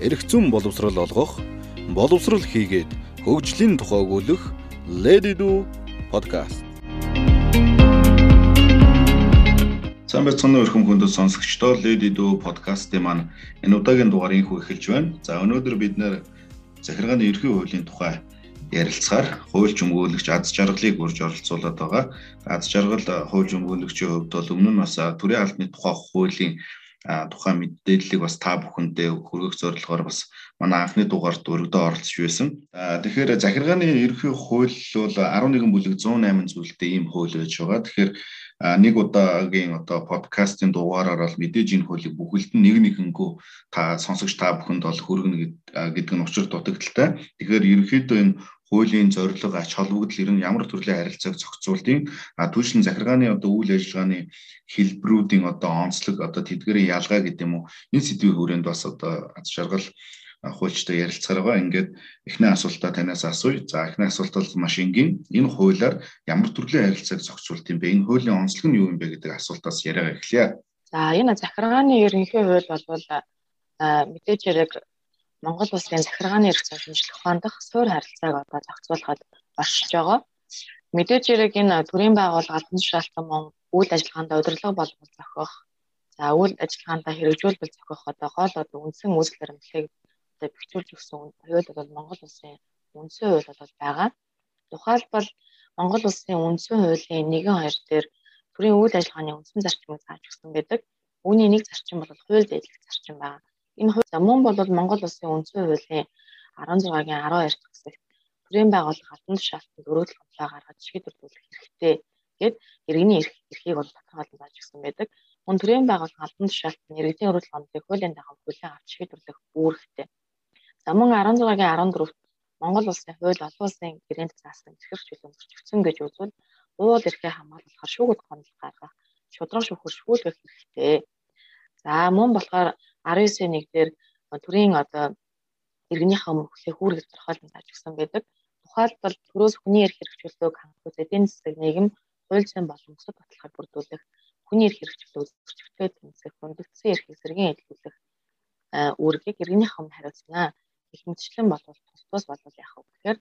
эрх зүйн боловсрал олгох, боловсрал хийгээд хөгжлийн тухай өгүүлэх Lady Do podcast. Сайн байцгаана өрхөм хүндэт сонсогчдоо Lady Do podcast-ийн маань энэ удаагийн дугаарыг эхэлж байна. За өнөөдөр бид нэр захиргааны ерхий хуулийн тухай ярилцахаар хуульч өмгөөлөгч аз жаргалыг урьж оролцуулаад байгаа. Аз жаргал хуульч өмгөөлөгчийн хувьд бол өмнө нь бас төрийн албаны тухай хуулийн тухайн мэдээллийг бас та бүхэндээ хүргэх зорилгоор бас манай анхны дугаард өргөдөө оролцож байсан. Тэгэхээр захиргааны ерөнхий хууль бол 11 бүлэг 108 зүйлтэй ийм хууль байж байгаа. Тэгэхээр нэг удаагийн одоо подкастын дугаараар бол мэдээж энэ хуулийг бүхэлд нь нэг нэгэнгүү та сонсогч та бүхэнд бол хүргэнэ гэдэг нь учир дутагдaltaй. Тэгэхээр ерөнхийдөө энэ хуулийн зорилго ач холбогдол ер нь ямар төрлийн харилцааг зохицуулдیں۔ А түүшлэн захиргааны одоо үйл ажиллагааны хэлбэрүүдийн одоо онцлог одоо тэдгэрийн ялгаа гэдэг юм уу энэ сэдвийн хүрээнд бас одоо аз жаргал хуульчтай ярилцахаар байгаа. Ингээд эхний асуултаа танаас асууя. За эхний асуулт бол маш энгийн. Энэ хуулиар ямар төрлийн харилцааг зохицуулт юм бэ? Энэ хуулийн онцлог нь юу юм бэ гэдэг асуултаас яриага эхлэе. За энэ захиргааны ерөнхий хууль бол мэдээж яг Монгол улсын захиргааны эрх шинжилгээ ухаандах суурь харилцааг одоо зохицуулахад оршиж байгаа. Мэдээж хэрэг энэ төрийн байгууллага албан тушаалтан мөн үйл ажиллагаанд удирдлага болгох зохиох. За үйл ажиллагаанд хэрэгжүүлбэл зохиох одоо гол одоо үндсэн үүсэл баримтлалыг одоо бэхжүүлж өгсөн хууль бол Монгол улсын үндсэн хууль бол байгаа. Тухайлбал Монгол улсын үндсэн хуулийн 1.2 дээр төрийн үйл ажиллагааны үндсэн зарчмыг зааж өгсөн байдаг. Үүний нэг зарчим бол хууль дэдлэх зарчим байна. Энэ хууль за мөн бол Монгол улсын үндсэн хуулийн 16-гийн 12 дахь хэсэгт төрийн байгууллага албан тушаалтанд өрөөдөл хэмжээ гаргаж шийдвэрлэх хэрэгтэй гэд иргэний эрх эрхийг бол тодорхойлон зааж өгсөн байдаг. Мөн төрийн байгууллага албан тушаалтанд иргэдийн өрөөдөл хэмжээг хуулийн дагуу хүлээн авч шийдвэрлэх үүрэгтэй. За мөн 16-гийн 14-т Монгол улсын хууль олон улсын гэрээнд заасан зэрэг чөлөө зөрчигдсөн гэж үзвэл уул эрхээ хамгаалахаар шүүгд гомдол гаргах, шудраг шүүхөр шүүлгэх хэрэгтэй. За мөн болохоор 19-ийн 1 дээр төрийн одоо иргэнийхээ өмнөхлөө хүүрэг тодорхойлон өгсөн байдаг. Тухайлбал төрөөс хүний эрх хэрэгжүүлэлтийг хангах эдийн засаг нийгэм хууль зүйн болон бусад баталгааг бүрдүүлэх хүний эрх хэрэгжүүлэлт үзэгчтэй тэмцэх хүндэтгсэн эрх эсрэгийн эдлүүлэх үүргийг иргэнийхээ хариуцна. Их мэтчлэн болвол тус тус болвол яах вэ гэхээр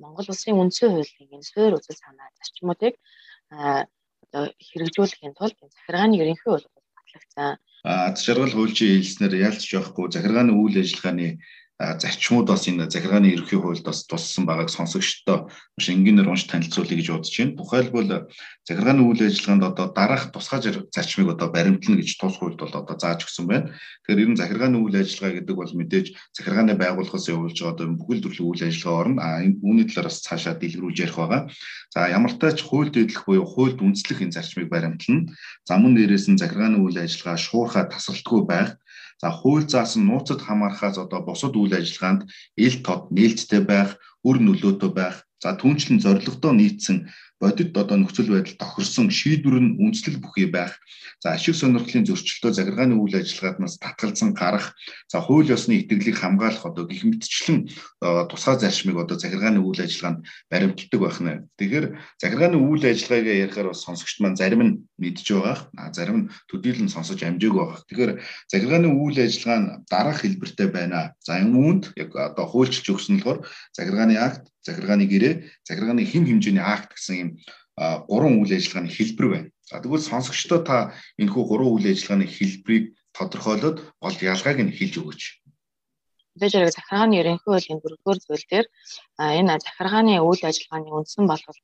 Монгол улсын үндсэн хуулийн энэ суурь үзэл санаа зарчмуудыг одоо хэрэгжүүлэхийн тулд захиргааны ерөнхий хууль батлагдсан аз жаргал хуульчийн хэлснээр яалтч явахгүй захиргааны үйл ажиллагааны зарчмууд бас энэ захиргааны ерөнхий хуульд бас туссан байгааг сонсогчдоо маш энгийнээр унш танилцуулъя гэж бодож байна. Тухайлбал захиргааны үйл ажиллагаанд одоо дараах тусгай зарчмыг одоо баримтлана гэж тус хуульд бол одоо зааж өгсөн байна. Тэгэхээр ер нь захиргааны үйл ажиллагаа гэдэг бол мэдээж захиргааны байгууллагаас явуулж байгаа одоо бүхэл төрлийн үйл ажиллагаа орно. А энэ үүний талаар бас цаашаа дэлгэрүүлж ярих байгаа. За ямар ч хуульд эдлэх буюу хуульд үндэслэх энэ зарчмыг баримтлана. За мөн дээрээс нь захиргааны үйл ажиллагаа шуурхай тасралтгүй байх За хууль заасан нууцад хамаарахаас одоо бусад үйл ажиллагаанд ил тод нээлттэй байх, үр нөлөөтэй байх, за түнчлэн зорилгодоо нийцсэн бодит одоо нөхцөл байдал тохирсон шийдвэр нь үндэслэл бүхий байх. За ашиг сонирхлын зөрчилтөө загиргааны үйл ажиллагаанаас татгалзсан гарах, за хууль ёсны итгэлийг хамгаалах одоо гих мэтчлэн тусгай зарчмыг одоо загиргааны үйл ажиллагаанд баримталдаг байх нэ. Тэгэхээр загиргааны үйл ажиллагааг ярихаар бас сонсогчд маань зарим нь мэдж байгаа. Зарим нь төдийлөн сонсож амжаагүй байх. Тэгэхээр загиргааны үйл ажиллагаа нь дараах хэлбэртэй байна. За энэ үүнд яг одоо хуульчилж өгсөн болохоор загиргааны акт захиргааны гэрээ, захиргааны хэм хэмжээний акт гэсэн ийм гурван үйл ажиллагааны хэлбэр байна. За тэгвэл сонсогчдоо та энэхүү гурван үйл ажиллагааны хэлбэрийг тодорхойлоод гол ялгааг нь хэлж өгөөч. Хэрэг захиргааны ерөнхий хуулийн дөрөвдүгээр зүйл дээр энэ захиргааны үйл ажиллагааны үндсэн болгол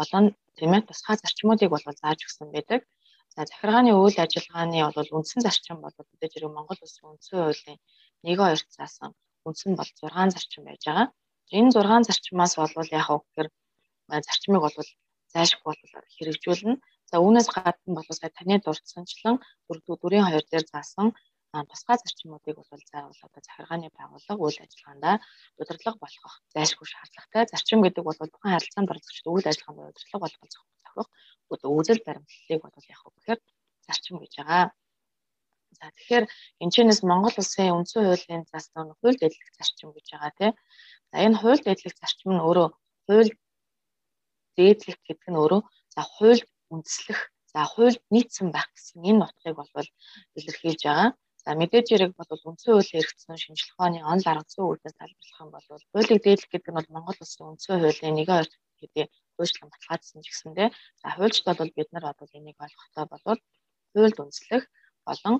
болон тийм ээ тусгай зарчмуудыг бол зааж өгсөн байдаг. За захиргааны үйл ажиллагааны бол үндсэн зарчим бол мэдээж хэрэг Монгол Улсын үндсэн хуулийн 1-2 заасан үндсэн бол 6 зарчим байж байгаа. Энэ 6 зарчмаас болвол яг уу гэхээр зарчмыг бол зайлшгүй бол хэрэгжүүлнэ. За үүнээс гадна бол сая таны дурдсанчлан дөрвийн хоёр дээр заасан тусгай зарчмуудыг бол заавал одоо захиргааны байгууллага үйл ажиллагаанд удирдлага болгох зайлшгүй шаардлагатай. Зарчим гэдэг бол тухайн харилцаанд оролцогчд үйл ажиллагаанд удирдлага болгох зохиох одоо үзэл баримтлалыг бол яг уу гэхээр зарчим гэж байгаа. За тэгэхээр энэ чэнэс Монгол улсын үндсэн хуулийн заасан хууль дэдлэх зарчим гэж байгаа тийм. За энэ хууль дэдлэх зарчим нь өөрөө хууль дээдлэх гэдэг нь өөрөө за хууль үндэслэх за хуульд нийцсэн байх гэсэн энэ нотгийг бол илэрхийлж байгаа. За мэдээж хэрэг бол үндсэн хууль хэрэгцсэн шинжлэх ухааны онл арга зүйн үүднээс тайлбарлах юм бол хуулийг дээдлэх гэдэг нь бол Монгол Улсын үндсэн хуулийн 1 гэдэг хуучлан баталгаажсан гэсэндээ за хуульчд бол бид нар одоо энийг ойлгохтой болвол хуульд үндэслэх болон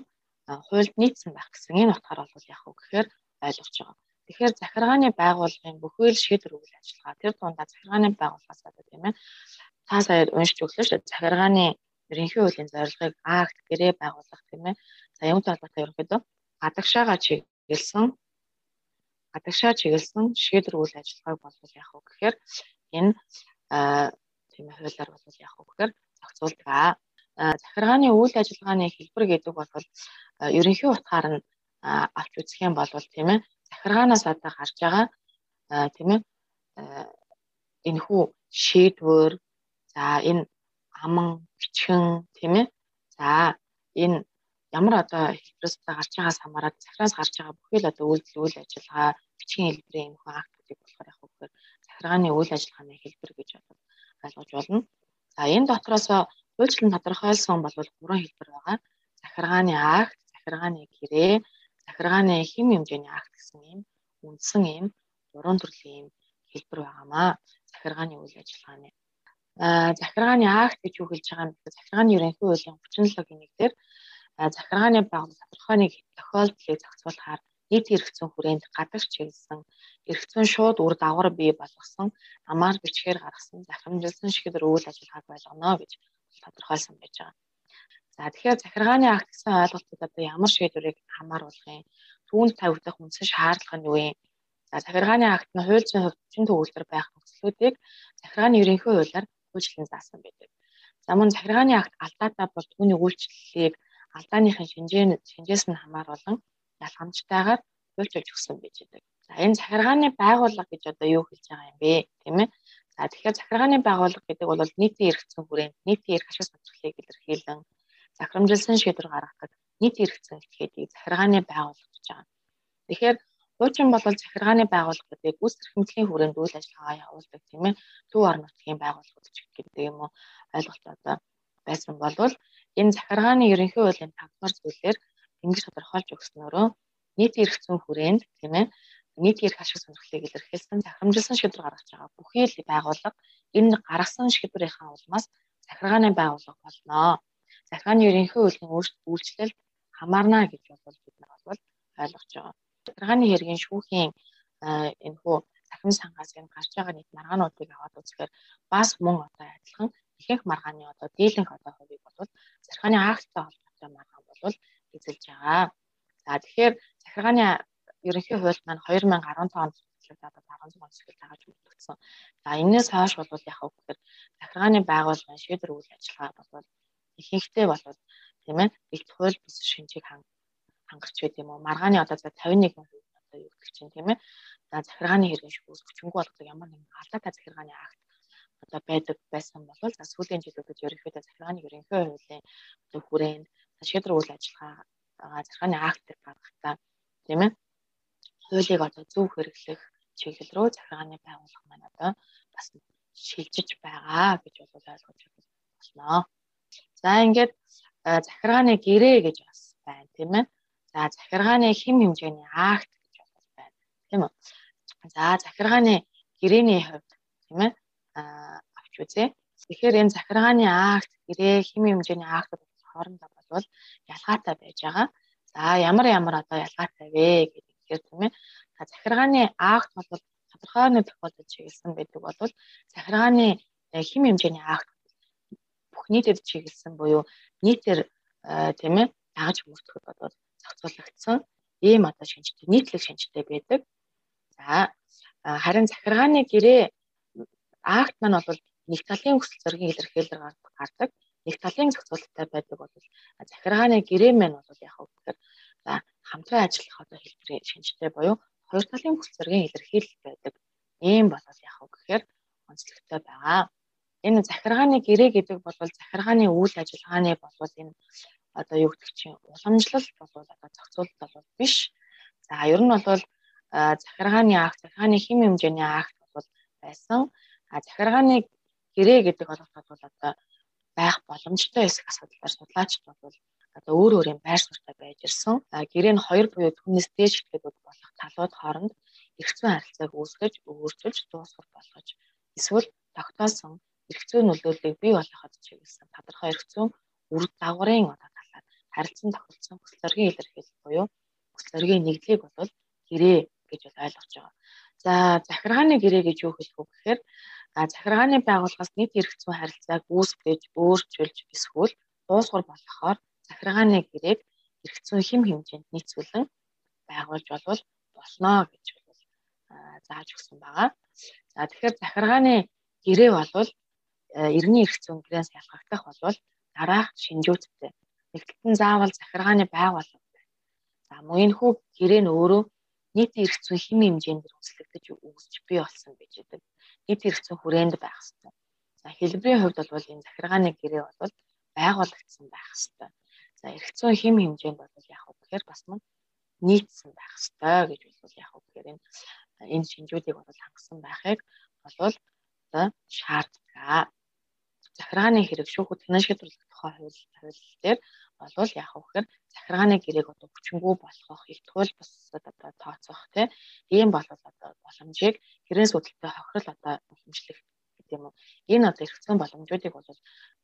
хуульд нийцсэн байх гэсэн энэ утгаар бол яг уу гэхээр ойлгож байгаа. Тэгэхээр захиргааны байгууллагын бүхэл шийдвэр үйл ажиллагаа тэр дундаа захиргааны байгууллагаас одоо тийм ээ та сая уншиж өглөө шүү захиргааны ерөнхий хуулийн зорилгыг акт гэрээ байгуулах тийм ээ за юунтай холбоотой ерөнхийдөө гадагшаага чиглэсэн гадагшаа чиглэсэн шийдвэр үйл ажиллагааг болвол яах вэ гэхээр энэ тийм ээ хуулиар бол яах вэ гэхээр зохицуулдаг. Захиргааны үйл ажиллагааны хэлбэр гэдэг бол ерөнхий утгаар нь авч үзэх юм бол тийм ээ захиргаанаас одоо гарч байгаа тийм ээ энэ хүү шийдвэр за энэ аман бичгэн тийм ээ за энэ ямар одоо хэлбэрээс гарч байгаас хамаарат захираас гарч байгаа бүхэл одоо үйлдэл үйл ажиллагаа бичгийн хэлбэрийн энэ хүү актуудыг болохоор яг үгээр захиргааны үйл ажиллагааны хэлбэр гэж одоо ойлгож болно. За энэ дотроос хуульчлан тодорхойлсон бол гурван хэлбэр байгаа. Захиргааны акт, захиргааны гэрээ, захиргааны хэм хэмжээний акт гэсэн юм үндсэн юм гурван төрлийн юм хэлбэр байгаамаа. Захиргааны үйл ажиллагааны захиргааны акт гэж юу хэлж байгаа юм бэ? Захиргааны ерөнхий хуулийн 37-гийн 1 дээр захиргааны байгууллага тодорхой нэг тохиолдлыг зохицуулахаар нийт эрхцэн хүрээнд гадагш чиглэсэн эрхцэн шууд үр дагавар бий болгосон амаар бичгээр гаргасан захирамжилсан шийдвэр үйл ажиллагааг болгоно гэж тодорхойлсон байж байгаа. За тэгэхээр захиргааны акт гэсэн ойлголтод одоо ямар шийдвэрийг хамааруулах юм? Түүнд тавигдах үндсэн шаардлага нь юу юм? За захиргааны акт нь хууль зүйн хувьд чинь төвлөрдөр байх нөхцлүүдийг захиргааны ерөнхий хуулиар хуучлан заасан байдаг. За мөн захиргааны акт алдаатай бол түүний үйлчлэлийг алдааныхын шинжээ шинжээс нь хамааруулан ялгамжтайгаар хуульчилж өгсөн байж байгаа. За энэ захиргааны байгууллага гэж одоо юу хэлж байгаа юм бэ? Тийм ээ. За тэгэхээр захиргааны байгууллага гэдэг бол нийтийн эрхцэн хүрээнд нийтийн эрх ашиг сонирхлыг илэрхийлэн захирамжилсан шийдвэр гаргадаг нийтийн эрхцэн этгээдийг захиргааны байгууллага гэж байгаа. Тэгэхээр хуучин бол захиргааны байгууллага гэдэг үс эрхэмлэлийн хүрээнд үйл ажиллагаа явуулдаг тийм ээ. Төв орон нутгийн байгууллагууд гэдэг юм уу ойлголт одоо байсан болвол энэ захиргааны ерөнхий хуулийн 5 дугаар зүйлээр ингэж тодорхойлж өгснөөрөө эрх зүйн хүрээнд тийм ээ нийтийн эрх ашиг сонирхлыг илэрхийлсэн захирамжилсан шийдвэр гаргаж байгаа бүхий л байгууллага энэ гаргасан шийдвэрийнхаа улмаас захиргааны байгууллага болно. Захиргааны ерөнхий хуулийн үйлчлэлд хамаарна гэж бол бид нар бол ойлгож байгаа. Захиргааны хэргийн шүүхийн энэ хүү захин сангаас энэ гарч байгаа нийт маргаануудыг аваад үзэхээр бас мөн одоо адилхан ихэнх маргааны одоо дийлэнх одоо хувийг бол захиргааны акттай холбоотой маргаан бол эзэлж байгаа. За тэгэхээр захиргааны ерөнхий хууль маань 2015 онд батлагдаад 16 оноос эхэл дааж үлдсэн. За энэс хойш бол яг үгээр захиргааны байгууллагын шийдвэр үйл ажиллагаа бол ихэнхдээ бол тийм ээ их хууль бус шинжийг хангарч байд юм уу? Маргааны одоо 51% одоо юу гэх чинь тийм ээ. За захиргааны хэрэгэн шүүс хүчингү болгодог ямар нэгэн алдаатай захиргааны акт одоо байдаг байсан бол за сүүлийн жилүүдэд ерөнхийдөө захиргааны ерөнхий хуулийн одоо хүрээнд шийдвэр үйл ажиллагаа захиргааны акт гаргахтаа тийм ээ хуулийг одоо зөв хэрэглэх чиглэл рүү захиргааны байгууллага маань одоо бас шилжиж байгаа гэж бол ойлгож болно. За ингээд захиргааны гэрээ гэж бас байна тийм ээ. За захиргааны хэм хэмжээний акт гэж бас байна тийм үү. За захиргааны гэрээний хувьд тийм ээ авч үзье. Тэгэхээр энэ захиргааны акт гэрээ хэм хэмжээний акт хоорондоо бол ялгаатай байж байгаа. За ямар ямар одоо ялгаатай вэ гэхээр тийм ээ. Захиргааны акт бол тодорхой нэг тохиолдолд чиглэсэн байдаг бол захиргааны э, хэм хэмжээний акт бүх нийтэд чиглэсэн буюу нийтээр тийм ээ дагаж мөрдөхөд бол зохицуулагдсан ийм одоо шинжтэй нийтлэг шинжтэй байдаг. За харин захиргааны гэрээ акт маань бол нэг талын хүсэл зоригийн илэрхийлэл гардаг нэг талын зохицуулалттай байдаг бол захиргааны гэрээ маань бол яг гэхээр за хамтран ажиллах одоо хэлбэрийн шинжтэй буюу хоёр талын хүсэл зоригийн илэрхийлэл байдаг. Ийм болол яг гэхээр онцлогтой байгаа. Энэ захиргааны гэрээ гэдэг бол захиргааны үйл ажиллагааны болвол энэ одоо юу гэдэг чинь уламжлал болвол одоо зохицуулалт бол биш. За ер нь бол захиргааны акт, захиргааны хэм хэмжээний акт бол байсан. А захиргааны гэрээ гэдэг ойлголт бол одоо байх боломжтой эсэх асуудлаар судлаачид бол одоо өөр өөр юм байр суурьтай байж ирсэн. Гэрээ нь хоёр буюу түүнээс дээш итгэдэг болох талууд хооронд зүйн харилцааг үүсгэж, өөрчилж, дуусгах болгож эсвэл тогтоосон эрх зүйн нөлөөллийг бий болгоход чиглэсэн тодорхой эрх зүйн үр дагаврын одоо талаар харилцан тохиролцсон хүслэргийн илэрхийлэл буюу хүслэргийн нэгдлийг бол гэрээ гэж ойлгож байгаа. За захиргааны гэрээ гэж юу хэлэх вэ гэхээр захиргааны байгууллагаас нийт эрх зүйн харилцааг үүсгэж, өөрчилж эсвэл дуусгар болгохоор захиргааны гэрээг эрх зүйн хэм хэмжээнд нийцүүлэн байгуулж болвол болно гэж зааж өгсөн байгаа. За тэгэхээр захиргааны гэрээ болвол эртний эрх зүйн гэрээс ялгагдах болвол дараах шинжүүттэй. Нэгдэлтэн заавал захиргааны байгууллага байна. За мөн хүү гэрээ нь өөрөө нийтийн эрх зүйн хэм хэмжээнд үүслэгдэж үүсч бий болсон гэж байдаг. Нийт эрх зүйн хүрээнд байх хэрэгтэй. За хэлбэрийн хувьд бол энэ захиргааны гэрээ бол байгуулагдсан байх хэрэгтэй. За эрх зүйн хэм хэмжээнд бол яг уу гэхээр бас мөн нийцсэн байх хэрэгтэй гэж бол яг уу гэхээр энэ шинжүүдийг бол хангасан байхыг болвол шаарддаг. Захиргааны хэрэг шүүхүүд танаа шийдвэрлэх тухай хууль хууль дээр болвол яг уу гэхээр захиргааны гэрээг одоо хүчингү болгох, их тул бас одоо тооцоох тийм ийм болвол одоо боломжийг гэрээс үүдэлтэй хохирол одоо хэмжлэх гэдэг юм уу. Энэ одоо эрх зүйн боломжуудыг бол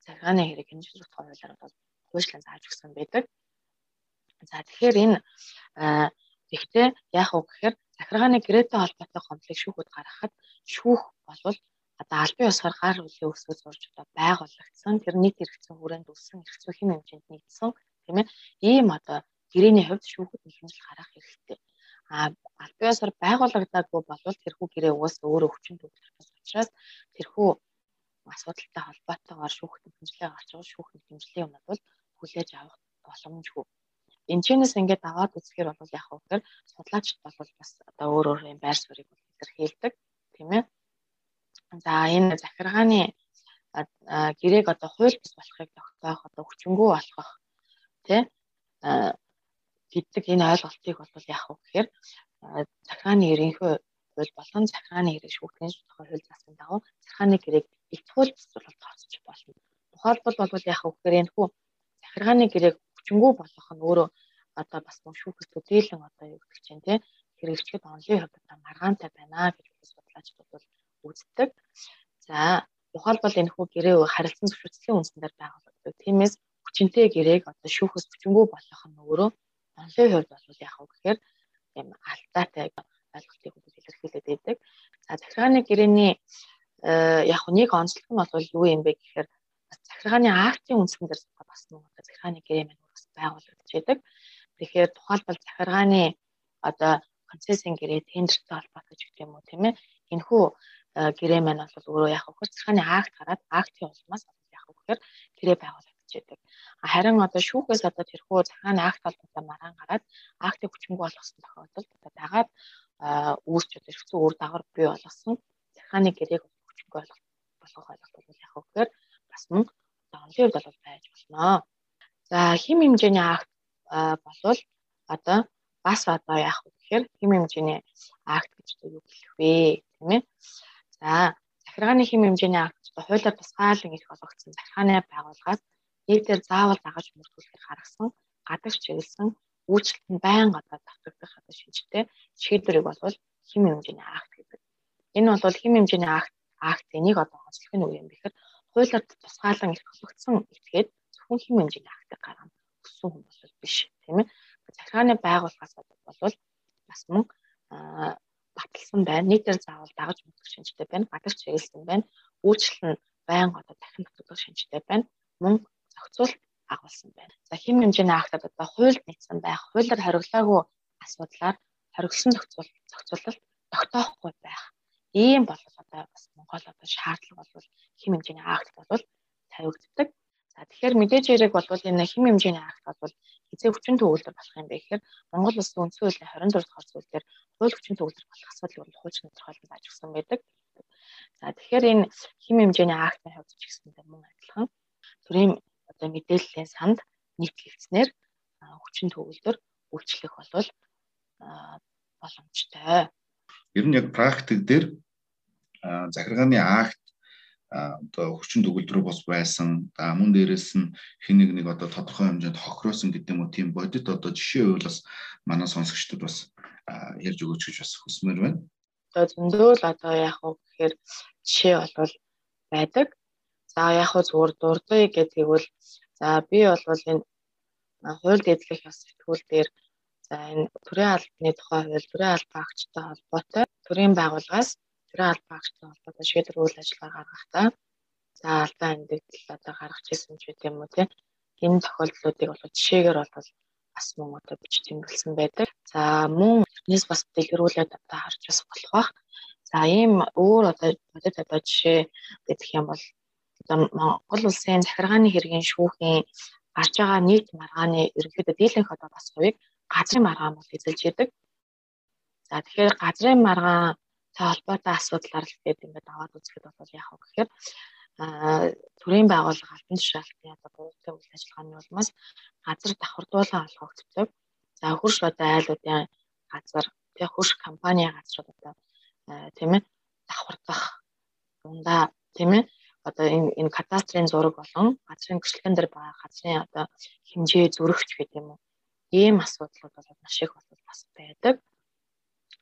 захиргааны хэрэг хэмжлэх хуулиар бол хуульчлан зааж өгсөн байдаг. За тэгэхээр энэ Гэхдээ яах вэ гэхээр захиргааны гэрээтэй холбоотой гомдлыг шүүхүүд гаргахад шүүх болвол одоо албан ёсоор гар үлийн өсгөл зурж одоо байгуулагдсан тэр нийт хэрэгцээ хүрээнд өссөн хэрэгцээ хэм хэмжээнд нийцсэн тийм ээ ийм одоо гэрээний хувьд шүүхэд хэмжил гаргах хэрэгтэй. А албан ёсоор байгуулагдаагүй болвол тэрхүү гэрээ угаасаа өөрөө хүчин төвлөрөх учраас тэрхүү асуудалтай холбоотойгоор шүүхэд хэмжлээ гарч байгаа шүүхэд хэмжлийн юмнууд бол хүлээж авах боломжгүй. Энэчнээс ингээд аваад үзэхээр бол яг хөө гэхээр судлаачд бол бас одоо өөр өөр юм байр суурийг илэрхийлдэг тийм ээ. За энэ захиргааны гэрээг одоо хууль бус болохыг тогтоох одоо хүчингү болгох тий гэдэг энэ ойлголтыг бол яг хөө гэхээр захиргааны ерөнхий хууль болон захиргааны хэрэг шүүхтэн тухай хууль заасан дагуу захиргааны гэрээг их хууль бус бол тооцож болно. Тухайлбал бол яг хөө гэхээр энэ хүү захиргааны гэрээг хүчингү болгох нь өөрөө одоо бас мөн шүүхэл төдийлөн одоо юу гэдэг чинь тий хэрэгжчэд онлын хувьд маргаантай байна гэж судлаачдад бол үздэг. За тухайлбал энэ хүү гэрээ харилцан зөвшөөрлөлийн үндсээр байгуулагддаг. Тиймээс хүчинтэй гэрээг одоо шүүхээс хүчингү болох нь өөрөө онлын хувьд бол яг уу гэхээр юм алдаатай ойлголтыг илэрхийлээд байдаг. За захиргааны гэрээний э, яг нэг онцлог нь бол юу юм бэ гэхээр захиргааны актын үндсэн дээр бас нэг захиргааны гэрээ маань бас байгуулагдаж байдаг. Тэгэхээр тухайлбал захиргааны одоо концессийн гэрээ тендертэй холбоотой ч гэх юм уу тийм ээ. Энэхүү гэрээ маань бол өөрөө яг захиргааны акт гараад актын улмаас яг хөөхөр гэрээ байгуулагдаж байдаг. Харин одоо шүүхээс одоо тэрхүү захиргааны акт холбоотой маргаан гараад актыг хүчингү болгосон тохиолдолд одоо дагаад үүсч одоо эрхцүү үр дагавар бий болгосон захиргааны гэрээг хүчингү болгох болгох ойлголт бол яг хөөхөр бас мөн онлын хувьд бол байж болно. За хим хэмжээний акт болвол одоо бас одоо вэ гэхээр хим хэмжээний акт гэж юу хэлэх вэ тийм ээ. За захиргааны хим хэмжээний акт хуулиар тусгаалan их болгогдсон захиргааны байгууллагаас нийтээр заавал дагаж мөрдүүлэхээр гаргасан гадагш чиглэсэн үйлчлэлт нь байнга одоо давтагдах одоо шинжтэй шийдвэрийг болвол хим хэмжээний акт гэдэг. Энэ бол хим хэмжээний акт акт энийг одоо онцлох нь юу юм бэ гэхээр хуулиар тусгаалan их болгогдсон этгээд зөвхөн хим хэмжээний актыг гаргана өссөн хүн бол биш тийм ээ. Захиргааны байгууллагаас бол бас мөн баталсан байна. Нийтээр заавал дагаж мэдэх шинжтэй байна. Гадагш чиглэсэн байна. Үйлчлэл нь байнга одоо дахин нутагдах шинжтэй байна. Мөн зохицуулт агуулсан байна. За хэм хэмжээний актад одоо хуульд нийцсэн байх, хуулиар хориглоогүй асуудлаар хориглосон зохицуул зохицуулалт тогтоохгүй байх. Ийм бол одоо бас Монгол одоо шаардлага бол хэм хэмжээний акт бол тавигддаг. За тэгэхээр мэдээж хэрэг бол энэ хэм хэмжээний акт бол хизээ хүчин төгөлдөр болох юм бэ гэхээр Монгол Улсын үндсэн хуулийн 24 дугаар зүйл дээр хууль хүчин төгөлдөр болох асуудлыг бол хуульч тодорхойлон зааж өгсөн байдаг. За тэгэхээр энэ хэм хэмжээний актын хувьд ч гэсэндээ мөн адилхан төрийн одоо мэдээллийн санд нийтлэгдснээр хүчин төгөлдөр үйлчлэх болвол боломжтой. Ер нь яг практик дээр захиргааны акт одоо хүчин төгөлдрөө бос байсан. За мөн дээрээс нь хин нэг одоо тодорхой хэмжээнд хохироосон гэдэг юм уу тийм бодит одоо жишээ байвал бас манай сонсогчдод бас ярьж өгөөч гэж бас хүсмээр байна. Одоо зөндөө л одоо яг уу гэхээр жишээ болвол байдаг. За яг уу зүгээр дурдъя гэдгийг за би болвол энэ хууль дэдлэх ёс сэтгүүл дээр за энэ төрийн албаны тухай хууль төрийн албан агчтай холбоотой төрийн байгууллагаас төрийн албан агчтай холбоотой шийдвэр үйл ажиллагаа гаргахдаа за алдаа эндэгдэл одоо гаргаж ирсэн ч гэдэм үү тийм энэ тохиолдлуудыг бол жишээгээр бол бас мөн одоо бич тэмдэглэсэн байдаг. За мөн тэрнээс бас дэлгэрүүлээд одоо харж бас болох бах. За ийм өөр одоо бодит одоо жишээ гэх юм бол Монгол улсын захиргааны хэргийн шүүхийн гарч байгаа нийт маргааны ерөнхийдөө дийлэнх одоо бас хувийг газрын маргаан бол эзэлж яадаг. За тэгэхээр газрын маргаантай холбоотой асуудлаар л тэгээд ингээд аваад үзэхэд бол яах вэ гэхээр төрийн байгууллага албан тушаалтны одоо бууртай үйл ажиллагааны улмаас газар давхардуулан олгогддог. За хурш одоо айлуудын газар тэг хурш компани газрууд одоо тийм ээ давхардах дундаа тийм ээ одоо энэ энэ кадастрын зураг болон газрын гэрчлэгэн дээр байгаа газрын одоо хэмжээ зөрөгч гэдэг юм уу. Ийм асуудлууд бол маш их бол бас байдаг.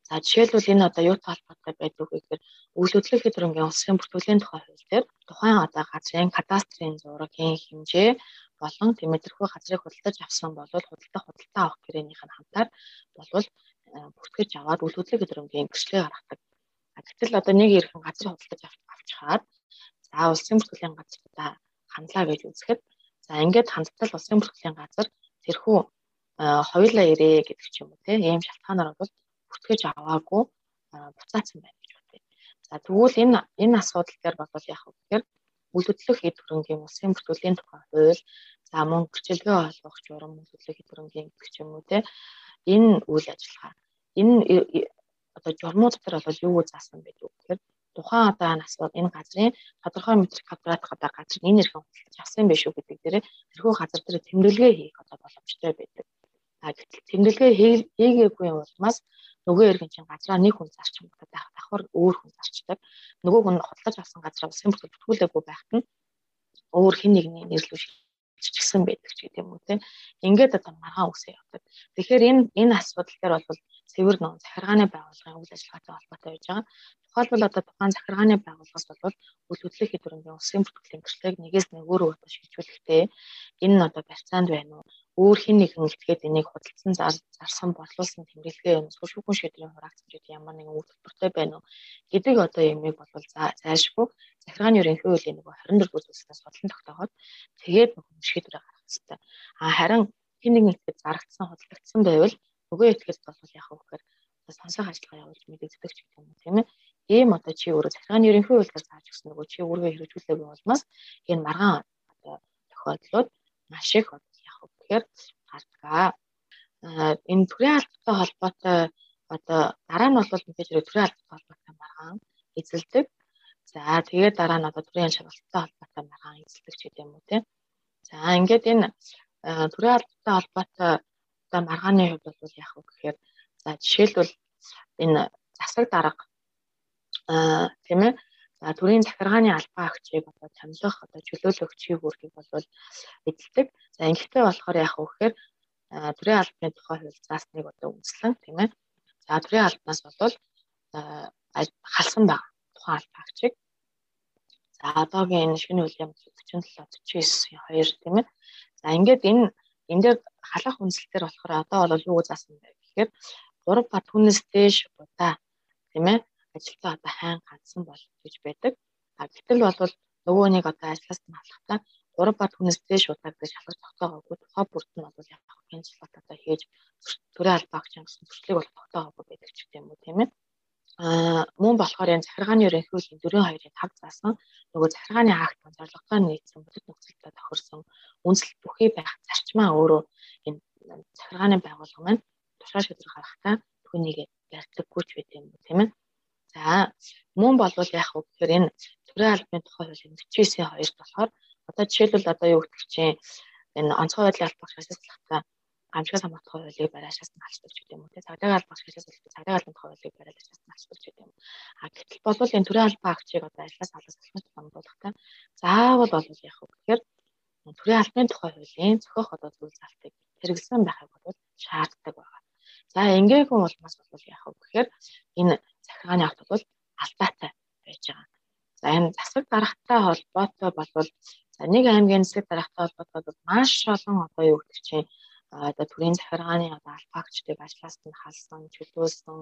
За жишээлбэл энэ одоо юу талбартай байдаг вэ гэхээр үйлдвэрлэх хэдрэнгийн улсын бүртгэлийн тухай хууль дээр тухайн одоо газрын кадастрын зургийн хэмжээ болон тэмэдэрхүү газрыг худалдаж авсан бол худалдах худалдаа авах гэрээнийх нь хамтаар болвол бүртгэж аваад үйлдвэрлэх хэдрэнгийн гэрчлэгээ гаргадаг. Гэтэл одоо нэг эрхэн газрыг худалдаж авчихад за улсын бүртгэлийн газруудаа хандлаа гэж үзэхэд за ингээд хандтал улсын бүртгэлийн газар тэрхүү хоёулаа ирээ гэдэг ч юм уу тийм ийм шалтгаанаар бол бүртгэж аваагүй буцаацсан байна гэж бодъё. За тэгвэл энэ энэ асуудал дээр бол вэ гэхээр үйлдвэрлэх эд хөрөнгийн улсын бүртгэлийн тухай хууль за мөн гэрчлэгээ олгох журам үйлдвэрлэх эд хөрөнгийн гэх юм уу те энэ үйл ажиллагаа энэ одоо журмууд дээр бол юу заасан байдаг гэхээр тухайн одоо асууд энэ газрын тодорхой метр квадрат одоо газар энэ хэрхэн худалдаж авсан байх шүү гэдэг дээр тэрхүү газар дээр тэмдэглэгээ хийх одоо боломжтой байдаг. А гэтэл тэмдэглэгээ хийгээгүй улмаас нөгөө иргэн чинь газраа нэг хүн зарчим байх давхар өөр хүн зарчдаг. Нөгөө хүн худалдаж авсан газраа усын бүтээл бүтгүүлээгүй байхад нь өөр хэн нэгний нэрлүү чигсэн байдаг ч гэдэм үү тийм. Ингээд одоо маргаан үсээ явдаг. Тэгэхээр энэ энэ асуудал дээр бол цэвэр нөө захиргааны байгууллагын үйл ажиллагаатай холбоотой байж байгаа. Тухайлбал одоо тухайн захиргааны байгууллагаас бол үйл хөдлөх хэдвэрийн улсын бүртгэлийн гэрчлэгийг нэгээс нөгөөрөө одоо шийдвэрлэхдээ энэ нь одоо барьцаанд байна уу? Өөр хин нэгэн үлдэхэд энийг худалдсан зарсан борлуулсан тэмдэглэгээ юм эсвэл шүүхэн шийдвэрийн хураагч гэдэг ямар нэгэн үйл хөдлөлтөй байна уу гэдэг одоо ямиг бол зайлшгүй захиргааны ерөнхий хуулийн нэг 24 дугаар зүйлсээс бодлон тогтооход тэгээд нөгөө шийдвэрээ гаргах хэрэгтэй. А харин хин нэгэн итгэж зарагдсан худалдагдсан байвал нөгөө итгэж бол яах вэ гэхээр сонсох ажиллагаа явуулж мэдэгддэг ч юм тийм ээ. Ийм одоо чи өөрөө захиргааны ерөнхий хуулиар зааж өгсөн нөгөө чи өөргөө хэрэгжүүлээгүй болмоос энэ маргаан одоо тохиолдлууд маш их гэхээр гардаг. Энэ төрийн албатай холбоотой одоо дараа нь бол мэдээж төрийн албатай холбоотой маргаан эзэлдэг. За тэгээд дараа нь одоо төрийн шалгалттай холбоотой маргаан эзэлдэг ч гэдэг юм уу тийм. За ингээд энэ төрийн албатай холбоотой одоо маргааны хувьд бол яах вэ гэхээр за жишээлбэл энэ засаг дарга аа тийм ээ За төрийн захиргааны албан агчийг одоо томилох одоо чөлөөлөгчийг бүрхийг бол эзэлдэг. За ингэхдээ болохоор яах вэ гэхээр төрийн албаны тухай хууль заасныг одоо үндэслэн тийм ээ. За төрийн албанаас бол халсан байгаа тухайн албан агчийг За одоогийн энэ шинэ үеийн 47 49 2 тийм ээ. За ингээд энэ энэ дээр халах үндэслэлээр болохоор одоо бол юу заасан бэ гэхээр 3 ба түүнээс дээш удаа тийм ээ ажилтаа одоо хайн ганцсан бол гэж байдаг. А гэтэл бол нөгөө нэг одоо ажлаас нь халахдаа 3 ба түүнээс дээш удаа гэж шалгаж тогтоогоогүй тухай бүрт нь бол яг хянчлалт одоо хийж төрийн албаагч гэсэн зөрчлийг бол тогтоогоогүй байдаг ч гэдэм үү тийм ээ. Аа мөн болохоор энэ захиргааны ерөнхий хуулийн 4-2-ын 5 заасан нөгөө захиргааны акт зорилготой нийцсэн бүтэц нөхцөлтэй тохирсон үндэслэл бүхий байх зарчмаа өөрөө энэ захиргааны байгууллага маань тушаа шийдвэр гаргахтаа түүнийг ярьдаггүй ч гэдэг юм тийм ээ. За мөн болвол яах вэ гэхээр энэ төрийн албаны тухай хуулийн 49-ийн 2-т болохоор одоо жишээлбэл одоо юу гэдэг чинь энэ онцгой байдлын албах шалтгаалтаа гамшигт хамгаалах хуулийг бариашаас нь алчдаг ч гэдэг юм уу те цагдаагийн албах шалтгаалтаа цагдаагийн албаны тухай хуулийг бариашаас нь алчдаг ч гэдэг юм. А гэтэл бол энэ төрийн албан агчийг одоо ажлаас алгах гэж бамдуулахтай заавал бол яг хөө гэхээр төрийн албаны тухай хуулийн зохиох одоо зүйл залтыг хэрэгсэн байхыг бол шаарддаг байна. За ингээгүй улмаас бол яг хөө гэхээр энэ захиргааны акт бол алдаатай байж байгаа. За энэ засаг дарахтай холбоотой болвол за нэг аймгийн засаг дарахтай холбоотой бол маш олон одоо юу гэдэг чинь одоо төрийн захиргааны одоо алфагчдыг ажлаас нь халсан, чөлөөлсөн,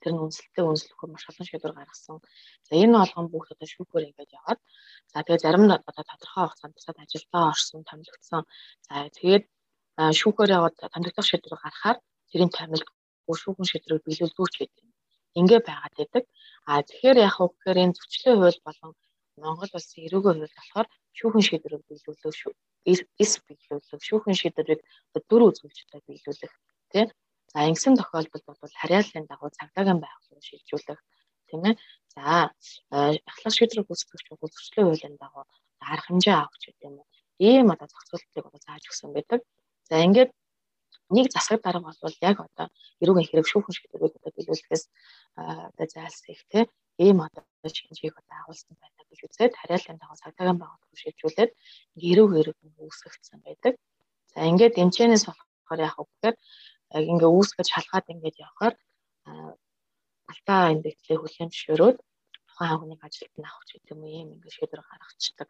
тэр нь үнэлэлтэд үнэлэхгүй маш олон шийдвэр гаргасан. За энэ болгон бүх одоо шүүхээр ингэж яваад за тэгээ зарим нь одоо тодорхой хугацаанд бусад ажилдаа орсон, томилогдсон. За тэгээд шүүхээр яваад томилогдох шийдвэр гаргахаар тэрийн томилог шүүхэн шийдвэрийг биелүүлдэг ч гэдэг ингээ байгаад байдаг. А тэгэхээр яг уу гэхээр энэ зөвчлөө хууль болон Монгол улсын эрүүгийн хууль болохоор шүүхэн шийдвэрийг биелүүлэх шүү. Эс биелүүлэх шүүхэн шийдвэрийг дөрөв үзүүлжтэй биелүүлэх тийм. За ингэсэн тохиолдолд бол харьяаллын дагуу цагдаагийн байгууллага шилжүүлэх тийм ээ. За ахлах шийдвэрийг үүсгэх чухал зөвчлөө хуулийн дагуу арга хэмжээ авах гэдэг юм уу. Ийм одоо зохицуултыг одоо зааж өгсөн байдаг. За ингээд нэг засаг дарга бол яг одоо эрүүгийн хэрэг шүүхэн шийдвэрүүд одоо биелүүлэхээс одоо зайлсхийх те ийм одоо шинжийг одоо агуулсан байна гэж үзээд харьяалын дагуу цагдаагийн байгууллага шийдвүүлээд эрүүг эрүүг үүсгэгдсэн байдаг. За ингээд эмчэнээс болохоор яг үгээр яг ингээ үүсгэж шалгаад ингээд явхаар алдаа индексийг хүлээн зөвшөөрөөд тухайн хүний ажилд нь авах гэдэг юм ийм ингээ шийдвэр гаргацдаг.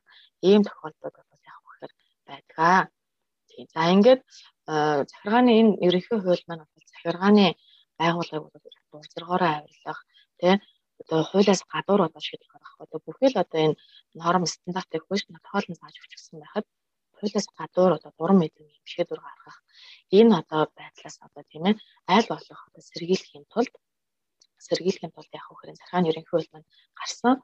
Ийм тохиолдол бол яг үгээр байдгаа. Тийм. За ингээд захиргааны энэ ерөнхий хууль маань бол захиргааны байгууллагыг бол зоргоороо авирлах тий одоо хуулиас гадуур одоо шийдвэр гаргах одоо бүхэл одоо энэ норм стандартыг хөөс тодорхойлон зааж өгчихсэн байхад хуулиас гадуур одоо дуран мэдрэмж юм шийдвэр гаргах энэ одоо байдлаас одоо тийм ээ аль болох одоо сэргийлэхийн тулд сэргийлэхийн тулд яг хөөрийн захиргааны ерөнхий хууль маань гарсан.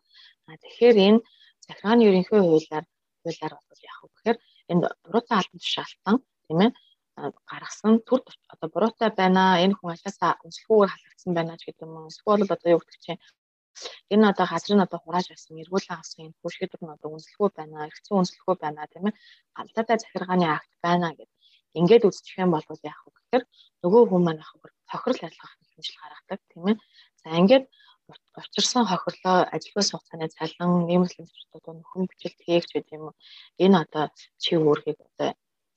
Тэгэхээр энэ захиргааны ерөнхий хуулиар хуулиар бол яг хөөр энэ буруутай албан тушаалтан тийм ээ гаргасан. Төр одоо буруутай байна. Энэ хүн ажлаасаа өмсөлгүйгээр халагдсан байна ч гэдэг юм эсвэл одоо юу гэдэг чинь? Энэ одоо газрын одоо хурааж авсан эргүүлэн авсан энэ хөшгөдөр нь одоо үнэлэхгүй байна эргэцэн үнэлэхгүй байна тийм ээ. Гамтаатай захиргааны акт байна гэдэг ингээд үзчих юм бол яах вэ гэхээр нөгөө хүн маань яах вэ тохирол ажиллах хэмжил гаргадаг тийм ээ. За ингээд учирсан хохирлоо ажилгүй хугацааны цалин нэмэлт зөвчтүүд нөхөн бичлэл хийх гэдэг юм энэ одоо чи өөрхийг одоо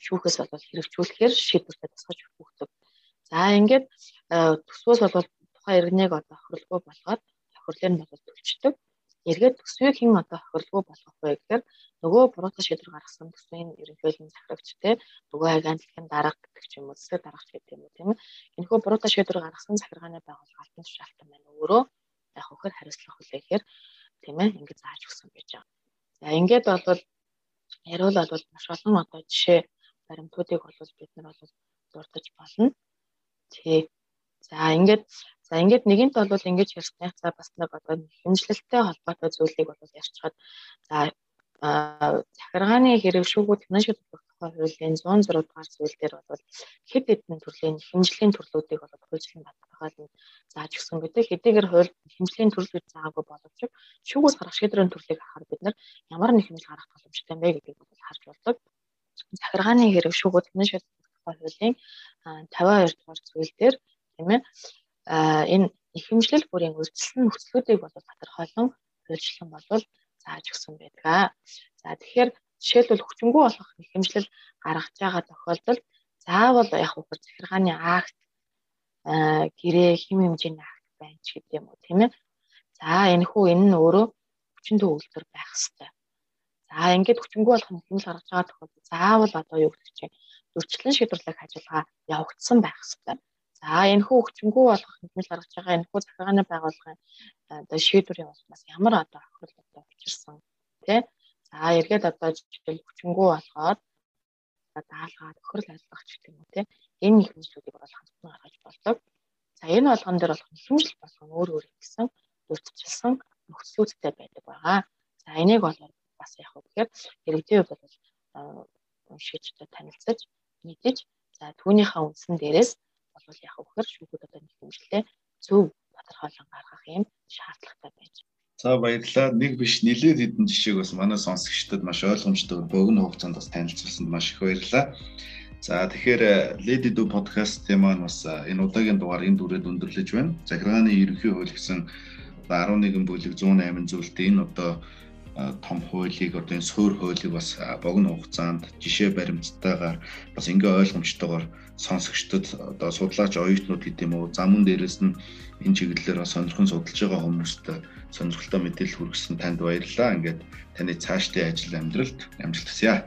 шүүхээс бол хэрэгжүүлэхээр шийдвэртэй тусгаж өгдөг. За ингээд төсвөөс бол тухайн иргэнийг одоо хохирлгүй болгоод хохирлыг нь бол төлчдөг. Эргээд төсвийг хэн одоо хохирлгүй болгох вэ гэхээр нөгөө буруутай шийдвэр гаргасан төсвийн ерөнхийлөн захирагч те нөгөө агентлагийн дарга гэдэг ч юм уу зөв даргач гэдэг юм уу тийм ээ. Энэхүү буруутай шийдвэр гаргасан захиргааны байгууллага алтан тушаалтан байна өөрөө яг хөхөр хариуцлах хүлээхээр тийм ээ ингэж зааж өгсөн гэж байгаа. За ингээд бол яриул бол маш олон одоо жишээ баримтуудыг бол бид нар бол дурдж болно. Тий. За ингээд за ингээд нэгэнт бол ингэж ярьсных за бас нэг одоо хэмжлэлтэй холбоотой зүйлийг бол ярьчихад за захиргааны хэрэг шүүгүүд финансиал тогтоохын хуулийн 106 дугаар зүйл дээр бол хэд хэдэн төрлийн хэмжлийн төрлүүдийг бол хуулийн баталгааг нь зааж өгсөн гэдэг. Хэдийгээр хууль хэмжлийн төрлүүд заагүй боловч шүүгээс гарах шийдвэрийн төрлийг харахад бид нар ямар нэг хэмжил гаргах боломжтой вэ гэдгийг бол харж болдог захиргааны хэрэг шүүгүүд энэ шийдвэрлэх хуулийн 52 дугаар зүйл дээр тийм ээ энэ ихэмжлэл бүрийн үйлчлэл нөхцлүүдийг бол тодорхойлон хуульчлан болвол зааж өгсөн байдаг. За тэгэхээр жишээлбэл хүчингү болох ихэмжлэл гаргаж байгаа тохиолдолд заавал яг хөхөр захиргааны акт гэрээ хэм хэмжээний акт байна ч гэдэг юм уу тийм ээ. За энэ хүү энэ нь өөрөө хүчиндүү үйлдвэр байх хэвээр. За ингээд хүчингү болох нь хэмжил гаргаж байгаа тохиолдолд заавал одоо юу гэдэг чинь зөрчлөн шийдвэрлэх ажиллагаа явагдсан байх хэрэгтэй. За энэ хүү хүчингү болох хэмжил гаргаж байгаа энэ хүү захиргааны байгууллагын одоо шийдвэрийн улмаас ямар одоо хохирол одоо учирсан тий. За эргээд одоо жишээл хүчингү болгоод даалгаад хохирол ажиллах ч гэх юм уу тий. Энэ их хэмжлүүдийг бол хамтдан гаргаж болдог. За энэ болгон дээр болох хэмжил болгон өөр өөр гэсэн зөрчилсөн нөхцлүүдтэй байдаг байгаа. За энийг бол бас уу тэгэхээр иргэдийн хувьд бол одоо танилцаж мэдэж за түүнийхээ үндсэн дээрээс бол яг уу гэхээр шүүхүүд одоо нэг хэмжлээ зөв тодорхойлон гаргах юм шаардлагатай байж. За баярлалаа. Нэг биш нэлээд хэдэн жишээг бас манай сонсогчдод маш ойлгомжтой богино хугацаанд бас танилцуулсанд маш их баярлалаа. За тэгэхээр Lady Do podcast-ийн маань бас энэ удаагийн дугаар энэ дүрээд өндөрлөж байна. Захиргааны ерөнхий хууль гэсэн 11 бүлэг 108 зүйлд энэ одоо том хуулийг одоо энэ суур хуулийг бас богино хугацаанд жишээ баримттайгаар бас ингээ ойлгомжтойгоор сонсогчдод одоо судлаач оюутнууд гэдэг юм уу замун дээрээс нь энэ чиглэлээр сонирхон судалж байгаа хүмүүст сонирхолтой мэдээлэл хүргэсэн танд баярлалаа. Ингээд таны цаашдын ажил амьдралд амжилт хүсье.